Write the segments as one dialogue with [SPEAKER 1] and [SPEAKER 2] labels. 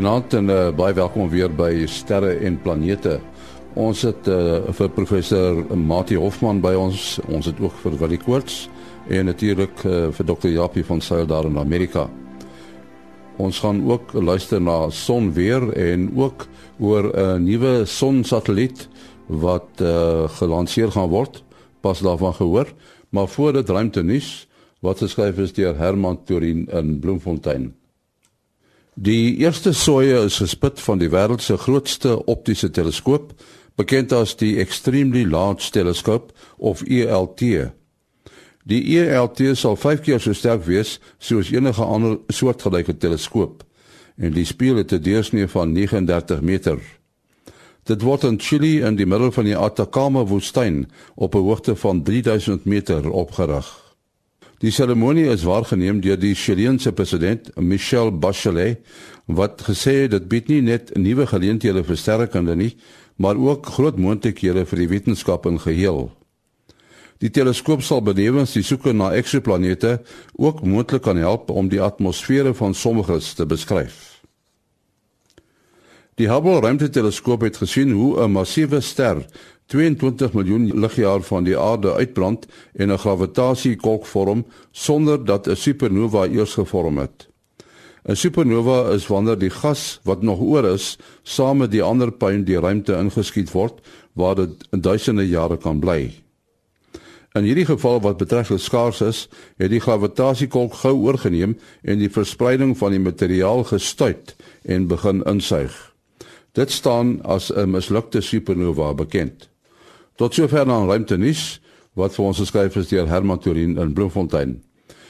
[SPEAKER 1] Goeienaand en uh, baie welkom weer by Sterre en Planete. Ons het uh, vir professor Mati Hofman by ons. Ons het ook vir Willie Koorts en natuurlik uh, vir dokter Japie van Sail daar in Amerika. Ons gaan ook luister na sonweer en ook oor 'n nuwe sonsatelliet wat uh, gelanseer gaan word. Pas daarvan gehoor, maar voor dit ruimte nuus wat geskryf is deur Herman Torin in Bloemfontein. Die eerste soeye is gespit van die wêreld se grootste optiese teleskoop, bekend as die Extremely Large Telescope of ELT. Die ELT sal 5 keer so sterk wees soos enige ander soortgelyke teleskoop en die speel het 'n deursnee van 39 meter. Dit word in Chili in die middel van die Atacama woestyn op 'n hoogte van 3000 meter opgerig. Die seremonie is waargeneem deur die Chileense president Michelle Bachelet wat gesê het dit bied nie net nuwe geleenthede vir sterrekunde nie, maar ook groot moontlikhede vir die wetenskap in geheel. Die teleskoop sal benewens die soeke na eksoplanete ook moontlik kan help om die atmosfere van sommiges te beskryf. Die Hubble ruimteteleskoop het gesien hoe 'n massiewe ster 22 miljoen ligjaar van die aarde uitbrand en 'n gravitasiekolk vorm sonder dat 'n supernova eers gevorm het. 'n Supernova is wanneer die gas wat nog oor is, saam met die ander puin die ruimte ingeskiet word waar dit duisende jare kan bly. In hierdie geval wat betref skaars is, het die gravitasiekolk gou oorgeneem en die verspreiding van die materiaal gestuit en begin insuig. Dit staan as 'n mislukte supernova bekend. Tot sover dan ruimte nuus wat vir ons geskryf is deur Herman Turin in Bloemfontein.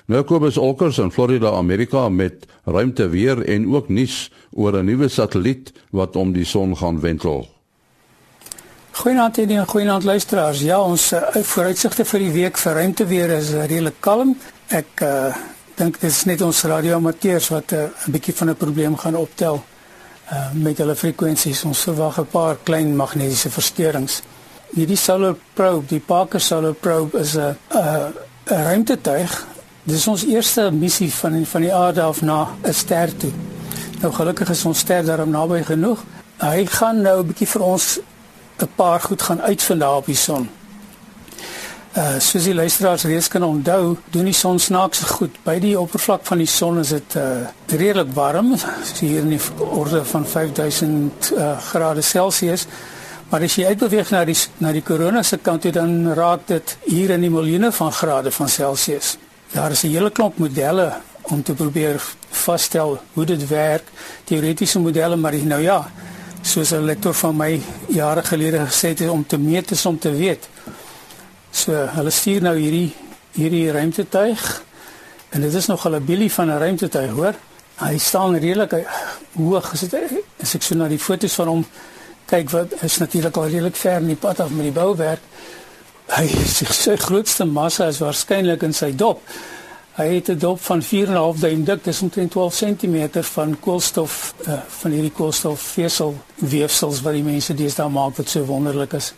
[SPEAKER 1] Nou Kobus Olkers in Florida, Amerika met ruimte weer en ook nuus oor 'n nuwe satelliet wat om die son gaan wentel.
[SPEAKER 2] Goeienaand en goeienaand luisteraars. Ja, ons uh, vooruitsigte vir die week vir ruimte weer is uh, redelik kalm. Ek uh, dink dit is net ons radioamateurs wat 'n uh, bietjie van 'n probleem gaan optel uh, met hulle frekwensies. Ons verwag 'n paar klein magnetiese versteurings. Hierdie solar probe, die Parker Solar Probe is 'n 'n ruimtetuig. Dit is ons eerste missie van van die aarde af na 'n ster toe. Nou gelukkig is ons ster daarom naby genoeg. Hy gaan nou 'n bietjie vir ons 'n paar goed gaan uitvind daar op die son. Uh soos die luisteraars reeds kan onthou, doen die son snaaks goed. By die oppervlak van die son is dit uh redelik warm, hier in die orde van 5000 uh, grade Celsius. Maar as jy uitbeweeg na die na die korona se kant toe dan raak dit hier in die miljoene van grade van Celsius. Daar is 'n hele klomp modelle om te probeer vasstel hoe dit werk, teoretiese modelle, maar nou ja, soos 'n lektor van my jare gelede gesê het om te meet is om te weet. So hulle stuur nou hierdie hierdie ruimtetuig en dit is nog 'n bilie van 'n ruimtetuig, hoor. Hy staan redelik hoog. As, het, as ek so na die foto's van hom kyk, wat is natuurlik al redelik ver in die pad af met die bouwerk. Hy sy, sy grootste massa is waarskynlik in sy dop. Hy het 'n dop van 4.5 duim dik, dis omtrent 12 cm van koolstof uh, van hierdie koolstofvesel weefsels wat die mense deesdae maak wat so wonderlik is.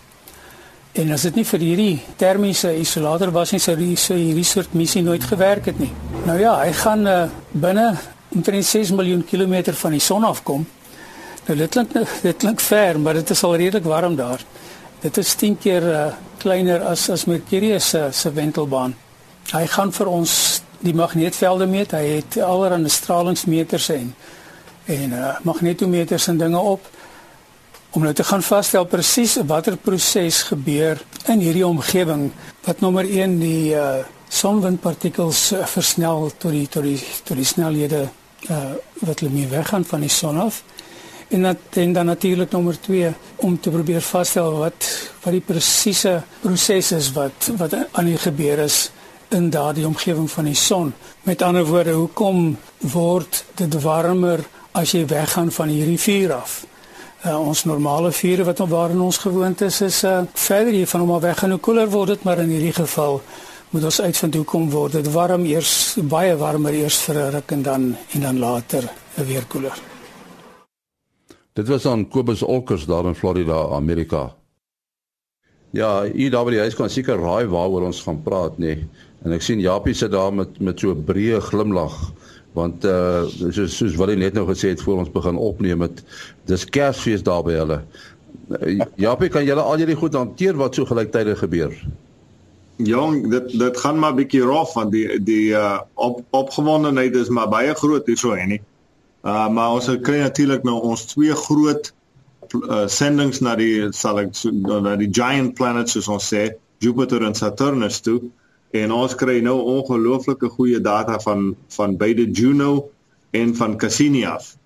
[SPEAKER 2] En as dit nie vir hierdie termiese isolator was nie, sou hierdie so hierdie soort missie nooit gewerk het nie. Nou ja, hy gaan uh, binne omtrent 6 miljoen kilometer van die son afkom. Nou dit klink dit klink ver, maar dit is al redelik warm daar. Dit is 10 keer uh, kleiner as as Mercurius se se wentelbaan. Hy gaan vir ons die magneetvelde meet. Hy het allerlei stralingsmeters en en uh, magnetometers en dinge op om nou te gaan vasstel presies watter proses gebeur in hierdie omgewing wat nommer 1 die uh, sonwindpartikels uh, versnel tot die tot die tot die snelhede uh, wat hulle mee weggaan van die son af en dat en dan natuurlik nommer 2 om te probeer vasstel wat wat die presiese proses is wat wat aan die gebeur is in daardie omgewing van die son. Met ander woorde hoekom word dit warmer as jy weggaan van hierdie vuur af? Uh, ons normale vure wat waarin ons gewoond is is uh, verder. Hier van hom weg en hoe koeler word dit maar in hierdie geval moet ons uitvind hoe kom word dit warm. Eers baie warmer eers vir 'n ruk en dan en dan later weer koeler.
[SPEAKER 1] Dit was aan Kobus Olkers daar in Florida, Amerika. Ja, IWS kan seker raai waaroor ons gaan praat nê. Nee. En ek sien Japie sit daar met met so 'n breë glimlag want uh soos soos wat hy net nou gesê het voor ons begin opneem het dis Kersfees daar by hulle. Uh, Japie, kan julle al hierdie goed hanteer wat so gelyktydig gebeur?
[SPEAKER 3] Jong, dit dit gaan maar bietjie rof want die die uh op opgewondenheid is maar baie groot hierso hè nie. Uh maar ons kry natuurlik nou ons twee groot uh sendings na die sal ek na die giant planets soos ons sê, Jupiter en Saturnus toe en ons kry nou ongelooflike goeie data van van beide Juno en van Cassini af.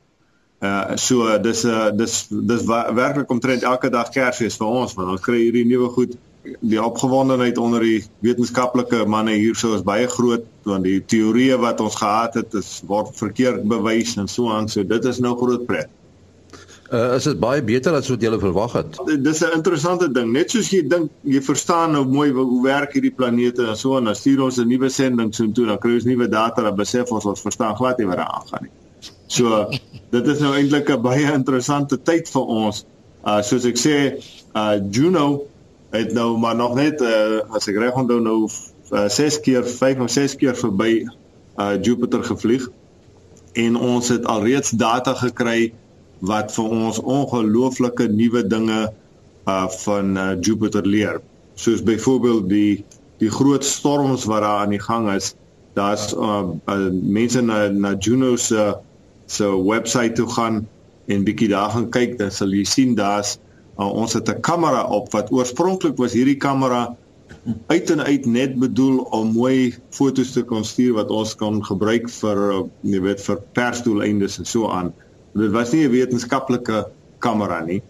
[SPEAKER 3] Uh so dis uh dis dis werklik omtrent elke dag Kersfees vir ons want ons kry hierdie nuwe goed die opgewondenheid onder die wetenskaplike manne hierso is baie groot want die teorieë wat ons gehad het is word verkeerd bewys en so aan so dit is nou groot pret.
[SPEAKER 1] Uh, is dit baie beter as wat jy verwag het?
[SPEAKER 3] Dis 'n interessante ding. Net soos jy dink jy verstaan nou mooi hoe werk hierdie planete en so en dan stuur ons 'n nuwe sending so toe dan kry ons nuwe data en besef ons ons verstaan glad nie wat daar aangaan nie. So dit is nou eintlik 'n baie interessante tyd vir ons. Uh soos ek sê, uh Juno het nou maar nog net uh, as ek reg onthou nou 6 uh, keer 5 of 6 keer verby uh, Jupiter gevlieg. En ons het alreeds data gekry wat vir ons ongelooflike nuwe dinge uh, van uh, Jupiter leer. Soos byvoorbeeld die die groot storms wat daar aan die gang is daar's uh, uh, mense na na Juno se se webwerf toe gaan en bietjie daar gaan kyk dan sal jy sien daar's uh, ons het 'n kamera op wat oorspronklik was hierdie kamera uit en uit net bedoel om mooi foto's te kon stuur wat ons kan gebruik vir uh, jy weet vir persdoeleindes en so aan. Dit was nie 'n wetenskaplike kamera nie.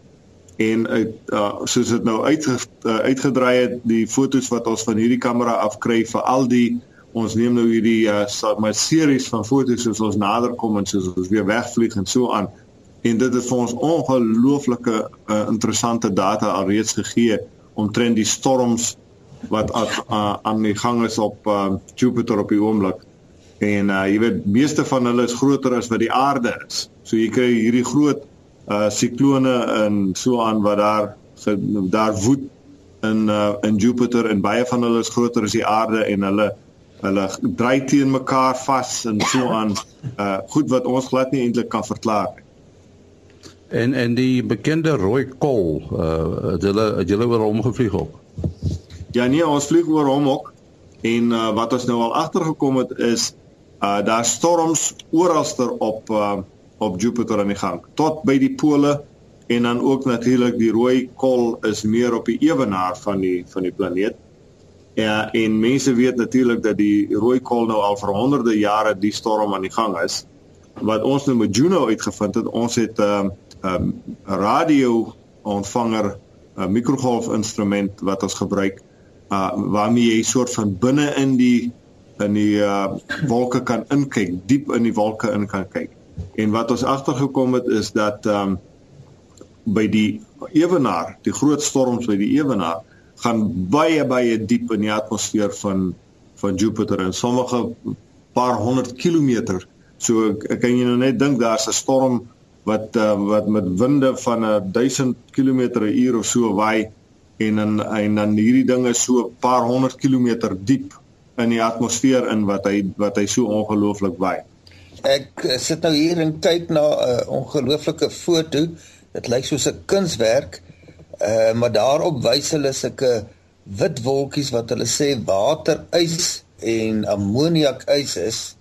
[SPEAKER 3] En uit uh, soos dit nou uit uh, uitgedraai het die foto's wat ons van hierdie kamera afkry vir al die ons neem nou hierdie uh, my series van foto's soos ons nader kom en soos ons weer wegvlieg en so aan en dit het vir ons ongelooflike uh, interessante data alreeds gegee omtrent die storms wat at, uh, aan die gang is op uh, Jupiter op die oomblik. En uh, jy weet meeste van hulle is groter as wat die aarde is. So jy kry hierdie groot uh siklone en so aan wat daar daar woed in uh in Jupiter en baie van hulle is groter as die aarde en hulle hulle dry teen mekaar vas en so aan uh goed wat ons glad nie eintlik kan verklaar nie.
[SPEAKER 1] En en die bekende rooi kol, uh het hulle het julle oor hom gevlieg op?
[SPEAKER 3] Ja nee, ons vlieg oor hom ook. En uh wat ons nou al agtergekom het is uh daar storms oralster op uh op Jupiter aan die gang tot by die pole en dan ook natuurlik die rooi kol is meer op die ewenaar van die van die planeet. Ja, en mense weet natuurlik dat die rooi kol nou al vir honderde jare die storm aan die gang is. Wat ons nou met Juno uitgevind het, ons het uh um, radio ontvanger 'n uh, mikrogolf instrument wat ons gebruik uh, waarmee jy soort van binne in die in die uh, wolke kan inkyk, diep in die wolke in kan kyk. En wat ons agtergekom het is dat um, by die ewenaar, die groot storms by die ewenaar gaan baie baie diep in die atmosfeer van van Jupiter en sommige paar honderd kilometer. So ek kan jy nou net dink daar's 'n storm wat uh, wat met winde van 'n 1000 km/h of so waai en en en dan hierdie dinge so 'n paar honderd kilometer diep in die atmosfeer in wat hy wat hy so ongelooflik waai.
[SPEAKER 4] Ek eh, sit nou hier en kyk na 'n uh, ongelooflike foto. Dit lyk soos 'n kunswerk. Uh maar daarop wys hulle sulke wit wolkies wat hulle sê waterys en ammoniakys is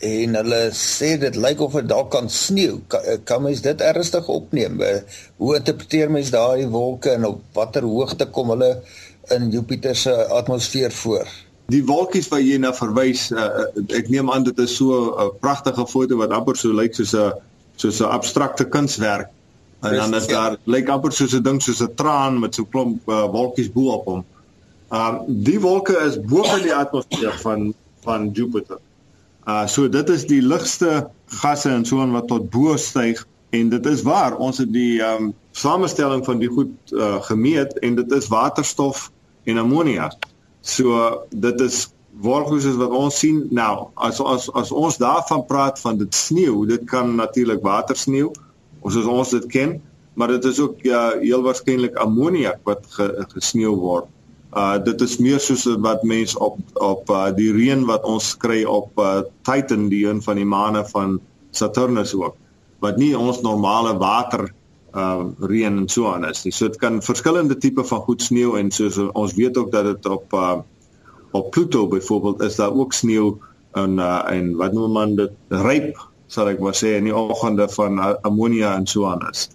[SPEAKER 4] en hulle sê dit lyk of dit dalk kan sneeu. Kan, eh, kan mens dit ernstig opneem? Eh, hoe interpreteer mens daai wolke en op watter hoogte kom hulle in Jupiter se atmosfeer voor?
[SPEAKER 3] Die wolkies wat jy na verwys, uh, ek neem aan dit is so 'n pragtige foto wat amper so lyk soos 'n soos 'n abstrakte kunswerk. En dan is daar lyk amper soos 'n ding soos 'n traan met so 'n klomp uh, wolkies bo op hom. Um die wolke is bo in die atmosfeer van van Jupiter. Uh so dit is die ligste gasse en so aan wat tot bo styg en dit is waar ons het die um samestelling van die goed uh, gemeet en dit is waterstof en ammonia. So dit is wolklooses wat ons sien nou as as as ons daarvan praat van dit sneeu, dit kan natuurlik watersneeu soos ons dit ken, maar dit is ook uh, heel waarskynlik ammonia wat ge, gesneeu word. Uh dit is meer soos wat mense op op uh, die reën wat ons kry op uh, Titan die een van die maane van Saturnus ook wat nie ons normale water uh reën en so aan is nie. So dit kan verskillende tipe van goed sneeu en soos ons weet ook dat dit op uh op Pluto byvoorbeeld is daar ook sneeu en uh en wat noem man dit ryp sal ek maar sê in die oggende van uh, ammonia en so aan is.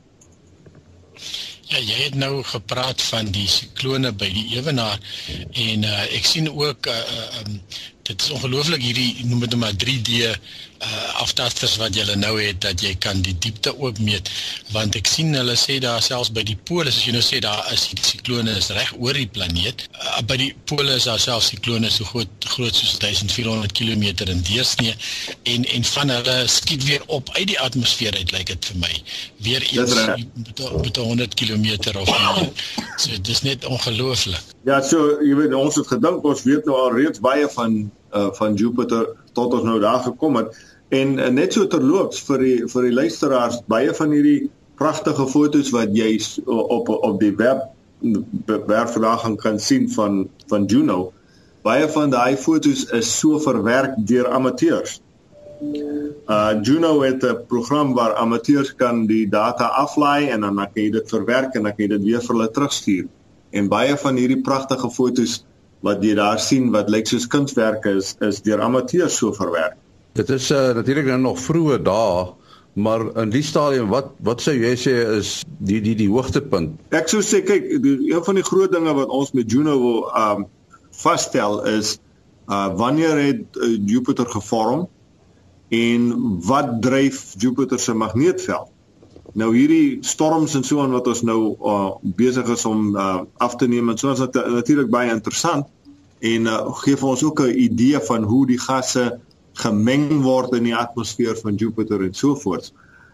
[SPEAKER 5] Ja, jy het nou gepraat van die siklone by die ewenaar en uh, ek sien ook uh, um, dit is ongelooflik hierdie noem dit nou maar 3D uh, aftasters wat jy nou het dat jy kan die diepte ook meet want ek sien hulle sê daar selfs by die pole as jy nou sê daar is die siklone is reg oor die planeet. Uh, by die pole is daar selfs siklone so groot groot soos 1400 km in deursnee en en van hulle skiet weer op uit die atmosfeer uit lyk dit vir my. Weer met, met 100 km of meer. So dis net ongelooflik.
[SPEAKER 3] Ja so jy weet ons het gedink ons weet nou al reeds baie van uh, van Jupiter tot ons nou daar gekom het en uh, net so terloops vir die vir die luisteraars baie van hierdie pragtige fotos wat jy op op die web web vandag kan sien van van Juno baie van daai fotos is so verwerk deur amateurs Uh Juno het 'n program waar amateurs kan die data aflaai en dan kan jy dit verwerk en dan kan jy dit weer vir hulle terugstuur. En baie van hierdie pragtige fotos wat jy daar sien wat lyk soos kunswerke is is deur amateurs so verwerk.
[SPEAKER 1] Dit is uh, natuurlik nou nog vroeë dae, maar in die stadium wat wat sou jy sê is die die die hoogtepunt?
[SPEAKER 3] Ek sou sê kyk, die, een van die groot dinge wat ons met Juno wil um vasstel is uh wanneer het uh, Jupiter gevorm en wat dryf Jupiter se magneetveld? Nou hierdie storms en so aan wat ons nou uh, besig is om uh, af te neem en so is dit natuurlik baie interessant en uh, gee vir ons ook 'n idee van hoe die gasse gemeng word in die atmosfeer van Jupiter en so voort.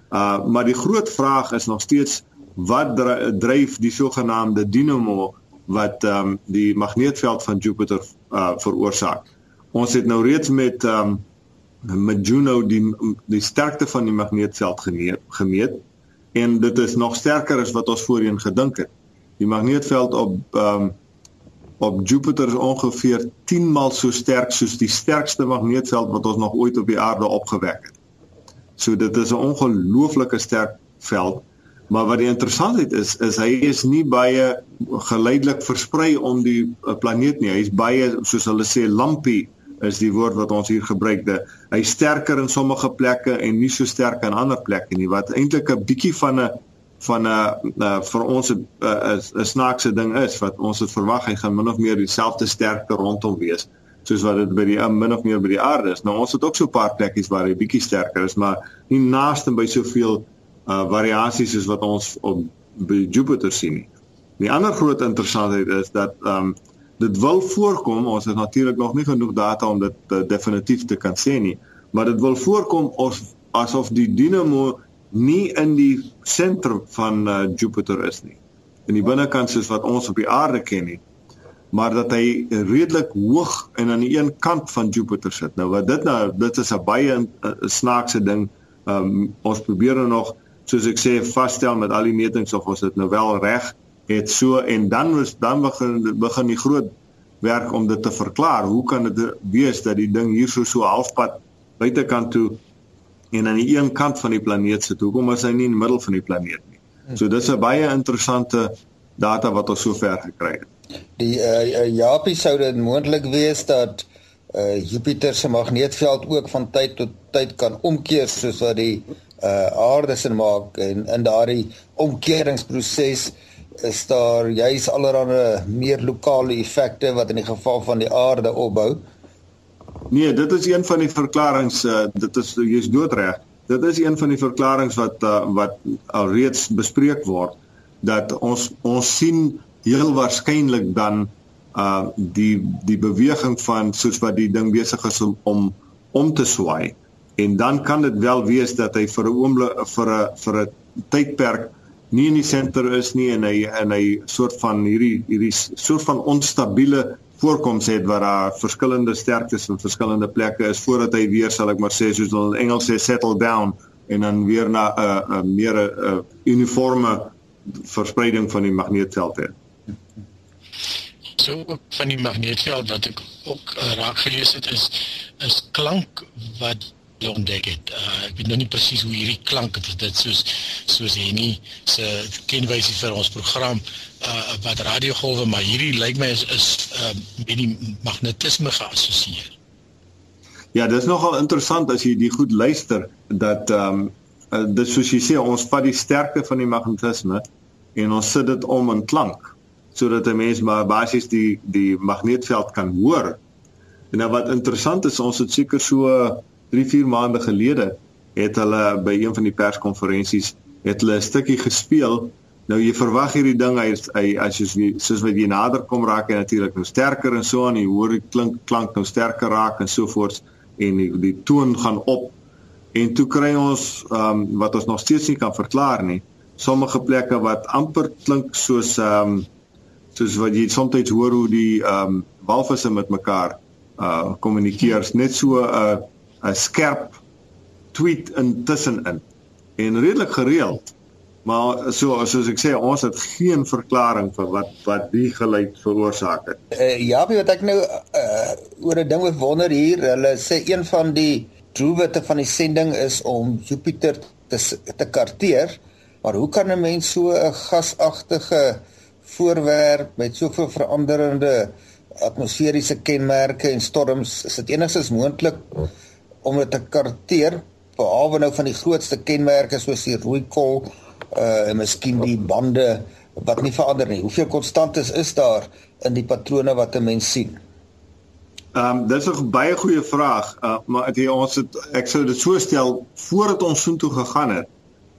[SPEAKER 3] Uh maar die groot vraag is nog steeds wat dryf die sogenaamde dinamo wat ehm um, die magneetveld van Jupiter uh veroorsaak. Ons het nou reeds met ehm um, met Juno die die sterkte van die magneetveld gemeet en dit is nog sterker as wat ons voorheen gedink het. Die magneetveld op ehm um, op Jupiter is ongeveer 10 maal so sterk soos die sterkste magneetveld wat ons nog ooit op die aarde opgewek het. So dit is 'n ongelooflike sterk veld. Maar wat die interessantheid is, is hy is nie baie geleidelik versprei om die eh, planeet nie. Hy's baie soos hulle sê lampie is die woord wat ons hier gebruik. De, hy sterker in sommige plekke en nie so sterk in ander plekke nie. Wat eintlik 'n bietjie van 'n van 'n vir ons 'n 'n snaakse ding is wat ons het verwag hy gaan min of meer dieselfde sterkte rondom wees soos wat dit by die min of meer by die aarde is. Nou ons het ook so 'n paar plekkies waar hy bietjie sterker is, maar nie naaste by soveel uh variasies soos wat ons op by Jupiter sien nie. Die ander groot interessantheid is dat um dit wil voorkom ons het natuurlik nog nie genoeg data om dit uh, definitief te kan sê nie maar dit wil voorkom of asof die dinamo nie in die sentrum van uh, Jupiter is nie. In die binnekant soos wat ons op die aarde ken nie maar dat hy redelik hoog en aan die een kant van Jupiter sit. Nou wat dit nou dit is 'n baie uh, snaakse ding. Um, ons probeer nou nog soos ek sê vasstel met al die metings of ons dit nou wel reg het so en dan was dan begin begin die groot werk om dit te verklaar. Hoe kan dit wees dat die ding hier so so halfpad buitekant toe en aan die een kant van die planeet sit? Hoekom is hy nie in die middel van die planeet nie? So dis 'n baie interessante data wat ons sover gekry het.
[SPEAKER 4] Die uh, Japie sou dit moontlik wees dat uh, Jupiter se magneetveld ook van tyd tot tyd kan omkeer soos wat die uh, aarde se maak en in daardie omkeringsproses is daar juis allerlei meer lokale effekte wat in die geval van die aarde opbou.
[SPEAKER 3] Nee, dit is een van die verklaringe, uh, dit is jy's doodreg. Dit is een van die verklaringe wat uh, wat alreeds bespreek word dat ons ons sien heel waarskynlik dan uh die die beweging van soos wat die ding besig is om om, om te swaai en dan kan dit wel wees dat hy vir 'n oomblik vir 'n vir 'n tydperk nie in die senter is nie en hy en hy soort van hierdie hierdie soort van onstabiele voorkoms het waar daar verskillende sterktes in verskillende plekke is voordat hy weer sal ek maar sê soos hulle in Engels sê settle down en dan weer na 'n uh, 'n uh, meer 'n uh, uniforme verspreiding van die magneetveld het.
[SPEAKER 5] so van die magneetveld wat ek ook uh, raak gelees het is is klank wat ontdek het. Uh, ek weet nog nie presies hoe hierdie klank het dit soos soos nie se kenwysie vir ons program uh, wat radiogolwe maar hierdie lyk my is is uh, met die magnetisme geassosieer.
[SPEAKER 3] Ja, dit is nogal interessant as jy die goed luister dat ehm um, uh, dit soos jy sê ons vat die sterkte van die magnetisme en ons sit dit om in klank sodat 'n mens maar basies die die magneetveld kan hoor. En nou wat interessant is, ons het seker so 3, 4 maande gelede het hulle by een van die perskonferensies het hulle 'n stukkie gespeel. Nou jy verwag hierdie ding hy, hy as jy soos wat jy nader kom raak hy natuurlik nou sterker en so aan jy hoor die klink klank nou sterker raak en so voort en die, die toon gaan op. En toe kry ons ehm um, wat ons nog steeds nie kan verklaar nie. Sommige plekke wat amper klink soos ehm um, soos wat jy soms hoor hoe die ehm um, walvisse met mekaar uh kommunikeer net so 'n uh, 'n skerp tweet intussenin en redelik gereeld. Maar so soos ek sê, ons het geen verklaring vir wat wat die geluid veroorsaak het.
[SPEAKER 4] Uh, ja, wat ek nou uh, oor 'n ding wonder hier, hulle sê een van die doelwitte van die sending is om Jupiter te te karteer. Maar hoe kan 'n mens so 'n gasagtige voorwerp met soveel veranderende atmosferiese kenmerke en storms, is dit enigstens moontlik om dit te karteer behalwe nou van die grootste kenmerke soos die rooi kol uh en miskien die bande wat nie verander nie. Hoeveel konstantes is daar in die patrone wat 'n mens sien?
[SPEAKER 3] Ehm um, dis 'n baie goeie vraag. Uh maar het ons het ek sou dit so stel voordat ons soontoe gegaan het,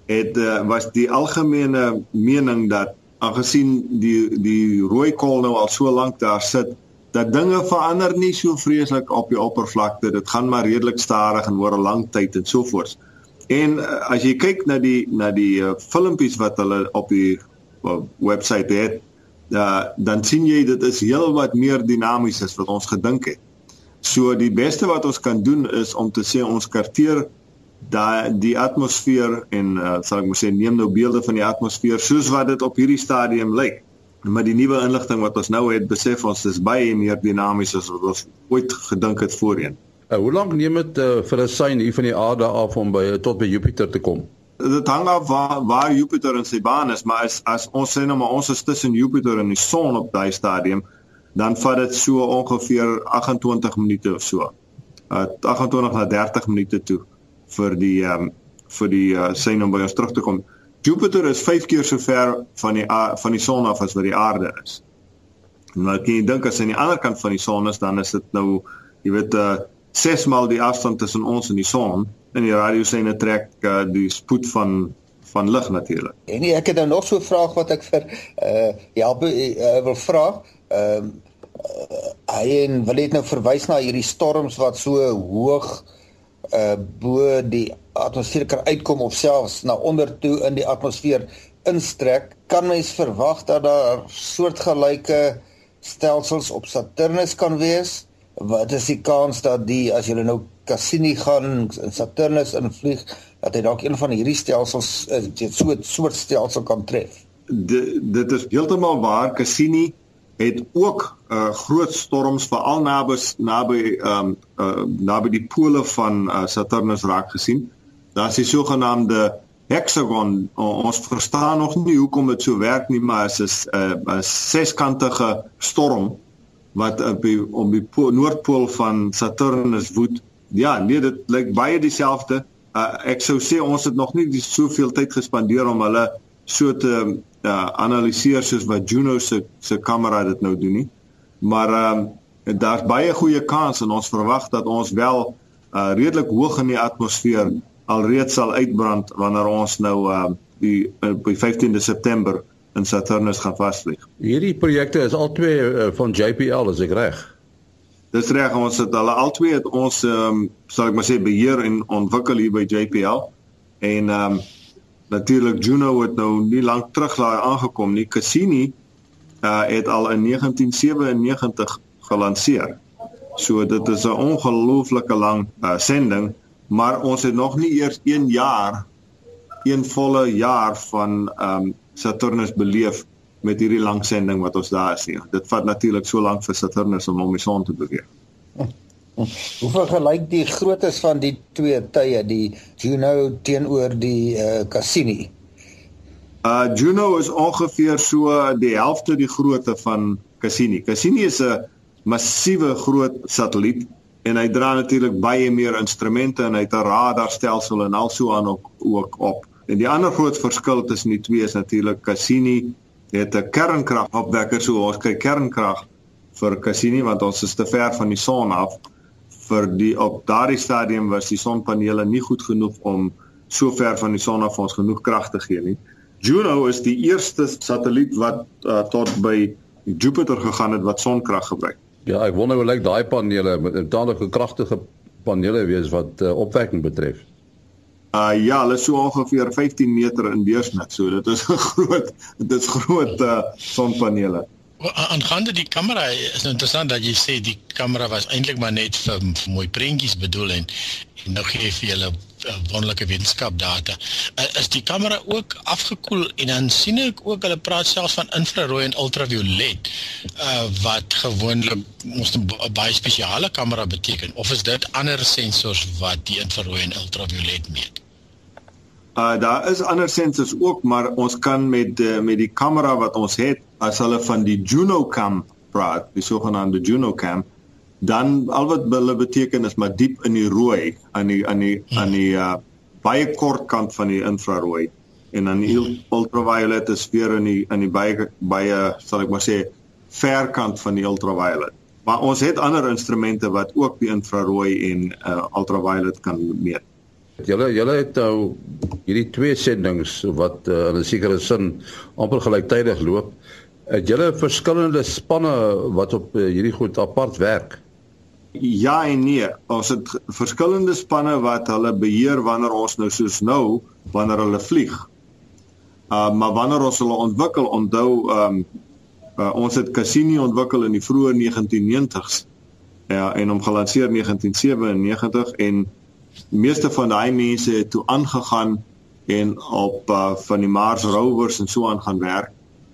[SPEAKER 3] het uh, was die algemene mening dat aangesien die die rooi kol nou al so lank daar sit, dat dinge verander nie so vreeslik op die oppervlakte. Dit gaan maar redelik stadig en oor 'n lang tyd en so voort. En uh, as jy kyk na die na die uh, filmpies wat hulle op die uh, webwerf het, uh, dan sien jy dit is heelwat meer dinamies as wat ons gedink het. So die beste wat ons kan doen is om te sê ons karteer daai die atmosfeer en uh, sal ek moet sê neem nou beelde van die atmosfeer soos wat dit op hierdie stadium lyk met die nuwe inligting wat ons nou het, besef ons dis baie meer dinamies as wat ons ooit gedink het voorheen.
[SPEAKER 1] Uh, hoe lank neem dit uh, vir 'n sein hier van die aarde af om by tot by Jupiter te kom?
[SPEAKER 3] Dit hang af waar, waar Jupiter in sy baan is, maar as as ons sê nou maar ons is tussen Jupiter en die son op daai stadium, dan vat dit so ongeveer 28 minute of so. Uh 28 na 30 minute toe vir die um, vir die uh, sein om by ons terug te kom. Jupiter is 5 keer so ver van die van die son af as wat die aarde is. Maar kan jy dink as aan die ander kant van die son is, dan is dit nou jy weet uh 6 maal die afstand tussen ons en die son en die radiosyne trek uh, die spoed van van lig natuurlik.
[SPEAKER 4] En nee, ek het nou nog so 'n vraag wat ek vir uh ja uh, wil vra. Ehm uh, uh, hy en wil net nou verwys na hierdie storms wat so hoog uh bo die atmosfeer kan uitkom of selfs na onder toe in die atmosfeer instrek, kan mens verwag dat daar soortgelyke stelsels op Saturnus kan wees. Wat is die kans dat die as jy nou Cassini gaan in Saturnus invlieg, dat hy dalk een van hierdie stelsels uh, so 'n soort stelsel kan tref?
[SPEAKER 3] De, dit is heeltemal waar Cassini het ook uh, groot storms veral naby naby um, uh, naby die pole van uh, Saturnus raak gesien. Daar's die sogenaamde hexagon. Ons verstaan nog nie hoekom dit so werk nie, maar dit is 'n uh, 'n seskantige storm wat op die om die noordpool van Saturnus woed. Ja, nee, dit lyk baie dieselfde. Uh, ek sou sê ons het nog nie soveel tyd gespandeer om hulle so te uh, analiseer soos wat Juno se se kamera dit nou doen nie. Maar ehm um, daar's baie goeie kans en ons verwag dat ons wel uh, redelik hoog in die atmosfeer alreeds sal uitbrand wanneer ons nou uh, die op die 15de September in Saturnus gaan vasvlieg.
[SPEAKER 1] Hierdie projekte is al twee uh, van JPL as ek reg.
[SPEAKER 3] Dis reg, ons het hulle al twee het ons um, sal ek maar sê beheer en ontwikkel hier by JPL en ehm um, natuurlik Juno het nou nie lank terug daar aangekom nie. Cassini uh het al in 1997 gelanseer. So dit is 'n ongelooflike lang uh sending, maar ons het nog nie eers 1 jaar een volle jaar van um Saturnus beleef met hierdie lang sending wat ons daar is nie. Dit vat natuurlik so lank vir Saturnus om om die son te beweeg.
[SPEAKER 4] Hoe vergelyk die groottes van die twee tye, die Juno teenoor die uh, Cassini?
[SPEAKER 3] Uh Juno is ongeveer so die helfte die grootte van Cassini. Cassini is 'n massiewe groot satelliet en hy dra natuurlik baie meer instrumente en hy het 'n radarstelsel en also aan ook, ook op. En die ander groot verskil tussen die twee is natuurlik Cassini het 'n kernkragopwekker so ons kry kernkrag vir Cassini want ons is te ver van die son af vir die op daardie stadium was die sonpanele nie goed genoeg om so ver van die son af ons genoeg krag te gee nie. Juno is die eerste satelliet wat uh, tot by Jupiter gegaan het wat sonkrag gebruik.
[SPEAKER 1] Ja, ek wonder hoe lyk daai panele met 'n taanlike kragtige panele wees wat uh, opwekking betref.
[SPEAKER 3] Uh ja, hulle is so ongeveer 15 meter in deursnit, so dit is 'n groot dit is groot uh, sonpanele.
[SPEAKER 5] Aangaande die kamera is interessant dat jy sê die kamera was eintlik maar net vir, vir mooi prentjies bedoel en, en nou gee vir julle uh, wonderlike wetenskap data. Uh, is die kamera ook afgekoel en dan sien ek ook hulle praat selfs van infrarooi en ultraviolet uh, wat gewoonlik ons 'n baie spesiale kamera beteken of is dit ander sensors wat die infrarooi en ultraviolet meet?
[SPEAKER 3] Uh daar is ander sensors ook, maar ons kan met uh, met die kamera wat ons het, as hulle van die Juno cam praat, die sogenaamde Juno cam, dan al wat hulle beteken is maar diep in die rooi aan die aan die aan die uh, baie kort kant van die infrarooi en dan die ultraviolet is weer in die in die baie baie sal ek maar sê ver kant van die ultraviolet. Maar ons het ander instrumente wat ook die infrarooi en uh, ultraviolet kan meet.
[SPEAKER 1] Julle julle het nou hierdie twee sendings wat uh, in 'n sekere sin amper gelyktydig loop. Het julle verskillende spanne wat op uh, hierdie goed apart werk?
[SPEAKER 3] Ja en nee. Ons het verskillende spanne wat hulle beheer wanneer ons nou soos nou wanneer hulle vlieg. Uh maar wanneer ons hulle ontwikkel, onthou um uh, ons het Cassini ontwikkel in die vroeë 1990s. Ja, en hom gelanseer 1997 en meeste van daai mense het toe aangegaan en op uh, van die Mars rovers en so aan gaan werk.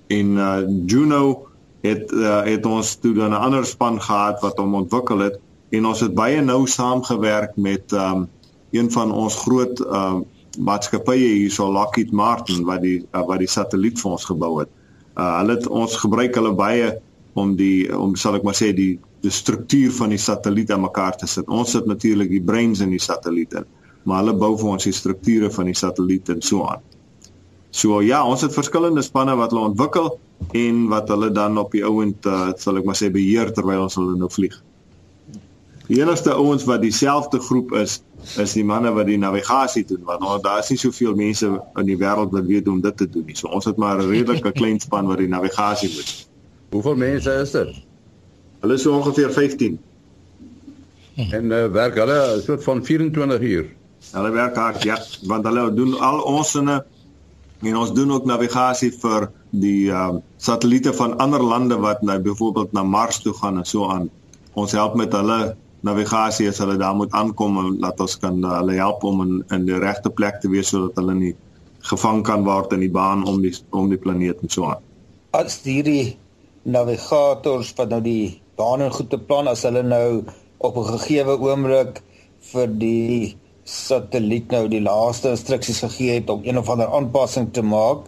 [SPEAKER 3] En uh Juno het uh, het ons toe dan 'n ander span gehad wat hom ontwikkel het en ons het baie nou saamgewerk met um een van ons groot um maatskappye hierso Lockheed Martin wat die uh, wat die satelliet vir ons gebou het. Uh hulle het ons gebruik hulle baie om die om sal ek maar sê die die struktuur van die satelliet aan mekaar te sit. Ons sit natuurlik die brains in die satelliet in, maar hulle bou vir ons die strukture van die satelliet en so aan. So ja, ons het verskillende spanne wat hulle ontwikkel en wat hulle dan op die ouend uh, sal ek maar sê beheer terwyl ons hulle nou vlieg. Die enigste ouens wat dieselfde groep is, is die manne wat die navigasie doen want nou daar is nie soveel mense in die wêreld wat weet hoe om dit te doen nie. So ons het maar 'n redelike klein span wat die navigasie doen.
[SPEAKER 1] Hoeveel mense is dit?
[SPEAKER 3] Hulle is so ongeveer 15.
[SPEAKER 1] En uh, werk hulle so van 24 uur.
[SPEAKER 3] Hulle werk hard, ja, want hulle doen al ons sinne en ons doen ook navigasie vir die uh, satelliete van ander lande wat nou byvoorbeeld na Mars toe gaan en so aan. Ons help met hulle navigasie as hulle daar moet aankom en laat ons kan uh, hulle help om in in die regte plek te wees sodat hulle nie gevang kan word in die baan om die om die planeet en so aan.
[SPEAKER 4] As hierdie navigators wat nou die baan en goed te plan as hulle nou op 'n gegeewe oomblik vir die satelliet nou die laaste instruksies gegee het om een of ander aanpassing te maak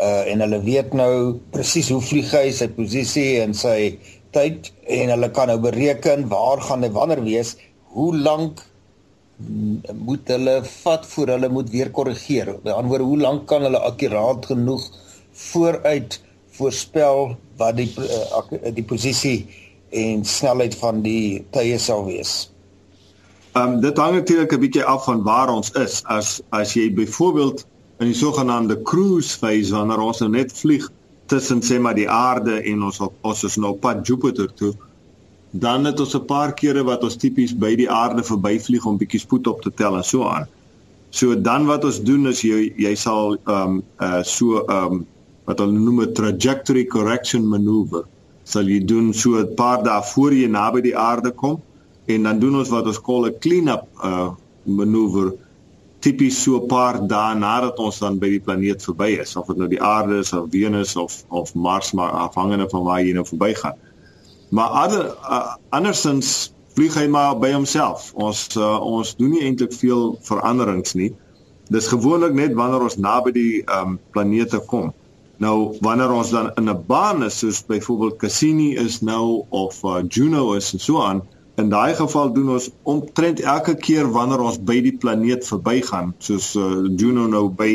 [SPEAKER 4] uh en hulle weet nou presies hoe vlieg hy sy posisie en sy tyd en hulle kan nou bereken waar gaan hy wanneer wees, hoe lank moet hulle vat voor hulle moet weer korrigeer. By ander woorde, hoe lank kan hulle akkuraat genoeg vooruit voorspel wat die uh, die posisie en snelheid van die tye sal wees.
[SPEAKER 3] Ehm um, dit hang natuurlik 'n bietjie af van waar ons is. As as jy byvoorbeeld in die sogenaamde cruise phase wanneer ons nou net vlieg tussen sê maar die aarde en ons ons is nou pad Jupiter toe dan het ons 'n paar kere wat ons tipies by die aarde verbyvlieg om bietjie spoed op te tel en so aan. So dan wat ons doen is jy jy sal ehm um, uh so ehm um, wat hulle noem 'n trajectory correction maneuver. Sal jy doen so 'n paar dae voor jy naby die aarde kom en dan doen ons wat ons call 'n clean up uh maneuver tipies so 'n paar dae nadat ons dan by die planeet verby is, of dit nou die aarde is of Venus of of Mars, maar afhangende van waar jy nou verbygaan. Maar ander uh, andersins vlieg hy maar by homself. Ons uh, ons doen nie eintlik veel veranderings nie. Dis gewoonlik net wanneer ons naby die um, planete kom. Nou wanneer ons dan in 'n baan is soos byvoorbeeld Cassini is nou of uh, Juno is en so aan, In daai geval doen ons omtrent elke keer wanneer ons by die planeet verbygaan, soos uh, Juno nou by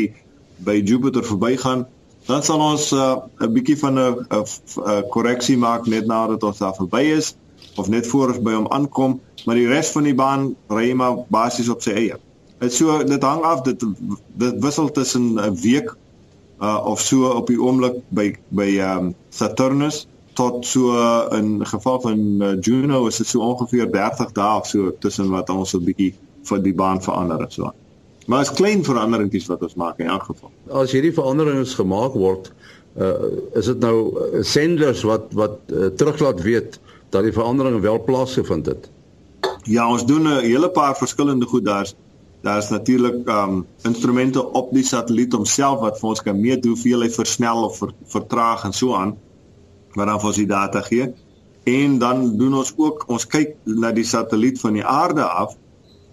[SPEAKER 3] by Jupiter verbygaan, dan sal ons 'n uh, bietjie van 'n korreksie maak net nadat ons daar verby is of net voor ons by hom aankom, maar die res van die baan ry maar basies op sy eie. Dit so dit hang af dit dit wissel tussen 'n week uh, of so op die oomblik by by um, Saturnus tot so in geval van uh, Juno is dit so ongeveer 30 dae of so tussen wat ons 'n bietjie vir die baan verander en so. Maar is klein veranderingkies wat ons maak in elk geval.
[SPEAKER 1] As hierdie veranderings gemaak word, uh, is dit nou uh, senders wat wat uh, teruglaat weet dat die verandering wel plaasgevind het.
[SPEAKER 3] Ja, ons doen 'n hele paar verskillende goed daar's daar's natuurlik um instrumente op die satelliet homself wat vir ons kan meet hoeveel hy versnel of ver, vertraag en so aan wat dan vir ons die data gee. En dan doen ons ook ons kyk na die satelliet van die aarde af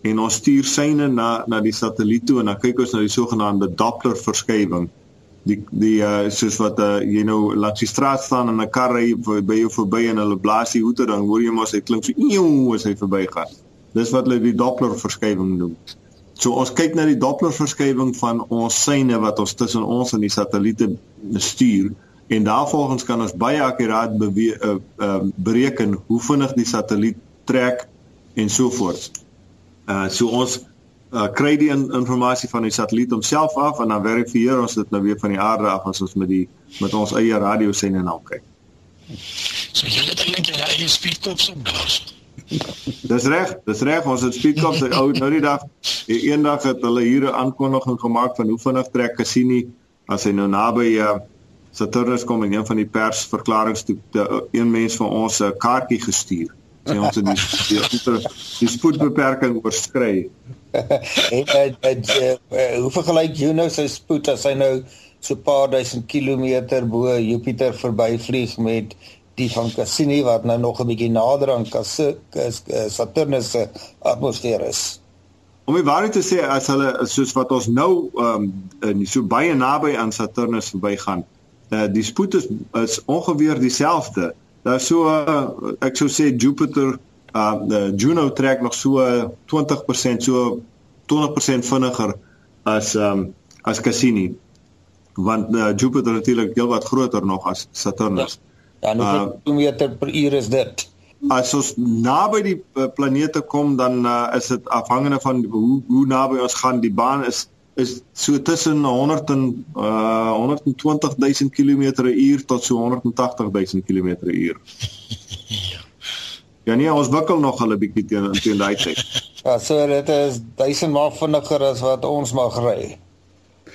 [SPEAKER 3] en ons stuur syne na na die satelliet toe en dan kyk ons na die sogenaamde Doppler verskywing. Die die uh, soos wat uh, jy nou langs die straat staan en 'n kar ry by jou verby en hulle blaas die hoeter dan hoor jy mos hy klink so eeu as hy verbygaan. Dis wat hulle die Doppler verskywing noem. So ons kyk na die Doppler verskywing van ons syne wat ons tussen ons en die satelliete stuur en daarvolgens kan ons baie akkuraat bewe uh, uh, bereken hoe vinnig die satelliet trek en so voort. Uh so ons uh, kry die in, inligting van die satelliet homself af en dan verifieer ons dit nou weer van die aarde af as ons met die met ons eie radiosender nou kyk.
[SPEAKER 5] So jy het eintlik jy eie speedkops op daar.
[SPEAKER 3] Dis reg, dis reg, ons het speedkops ou nou die dag eendag het hulle hier 'n aankondiging gemaak van hoe vinnig trek Cassini as hy nou naby uh, Saturnus kom en een van die persverklaringe toe een mens van ons 'n kaartjie gestuur. Sê ons het die die, die, die spoedbeperking oorskry.
[SPEAKER 4] en dit dit hoe vergelyk Juno se spoed as hy nou so paar duisend kilometer bo Jupiter verbyvlieg met die van Cassini wat nou nog 'n bietjie nader aan Saturnus se atmosfeer is.
[SPEAKER 3] Om die waarheid te sê as hulle soos wat ons nou ehm um, so baie naby aan Saturnus verbygaan, uh, die spoed is is ongeveer dieselfde. Daar so uh, ek sou sê Jupiter uh Juno trek nog so 20% so 20% vinniger as um as Cassini. Want uh, Jupiter natuurlik heel wat groter nog as Saturnus.
[SPEAKER 4] Ja, ja hoeveel uh, kilometer per uur is dit?
[SPEAKER 3] As ons naby die planete kom dan uh, is dit afhangende van hoe hoe naby ons gaan die baan is is so tussen 100 en uh 120 000 km/h tot so 180 000 km/h. ja. Ja nee, ons wikkel nog 'n bietjie teen teen daai tyd.
[SPEAKER 4] Ja, so dit is duisend maal vinniger as wat ons mag ry.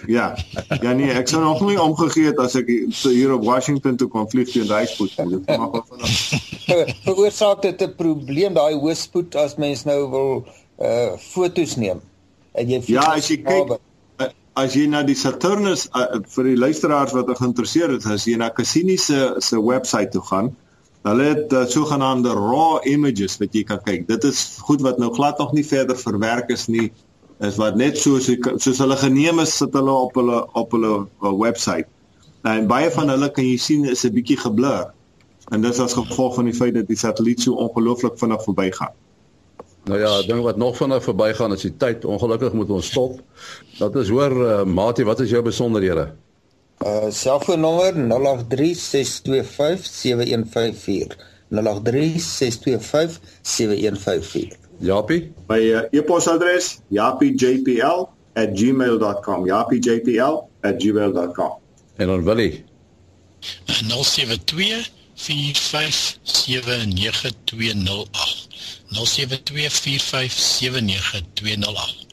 [SPEAKER 3] Ja. Ja nee, ek sou nog nie omgegee het as ek hier op Washington toe kon vlieg teen daai spoed. Dit mag wel vinnig.
[SPEAKER 4] Veroorsaak dit 'n probleem daai hoë spoed as mens nou wil uh fotos neem.
[SPEAKER 3] En jy Ja, as jy kyk as jy na die Saturnus uh, vir die luisteraars wat geïnteresseerd is, as jy na Cassini se se webwerf toe gaan, hulle het uh, sogenaamde raw images wat jy kan kyk. Dit is goed wat nou glad nog nie verder verwerk is nie. Is wat net so soos hulle geneem is sit hulle op hulle op hulle uh, webwerf. En baie van hulle kan jy sien is 'n bietjie geblur. En dit is as gevolg van die feit dat die satelliet so ongelooflik vinnig verbygaan.
[SPEAKER 1] Nou ja, ding wat nog vinnig verbygaan is die tyd. Ongelukkig moet ons stop. Dat is hoor uh, Mati, wat is jou besonderhede?
[SPEAKER 4] Uh selfoonnommer 0836257154. 0836257154.
[SPEAKER 3] Japie, my uh, e-posadres japiejpl@gmail.com. japiejpl@gmail.com.
[SPEAKER 1] En dan Willie.
[SPEAKER 5] 072 4579208 0724579208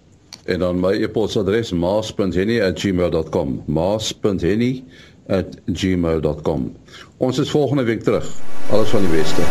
[SPEAKER 1] En dan my e-posadres maas.henny@gmail.com maas.henny@gmail.com Ons is volgende week terug. Alles van die beste.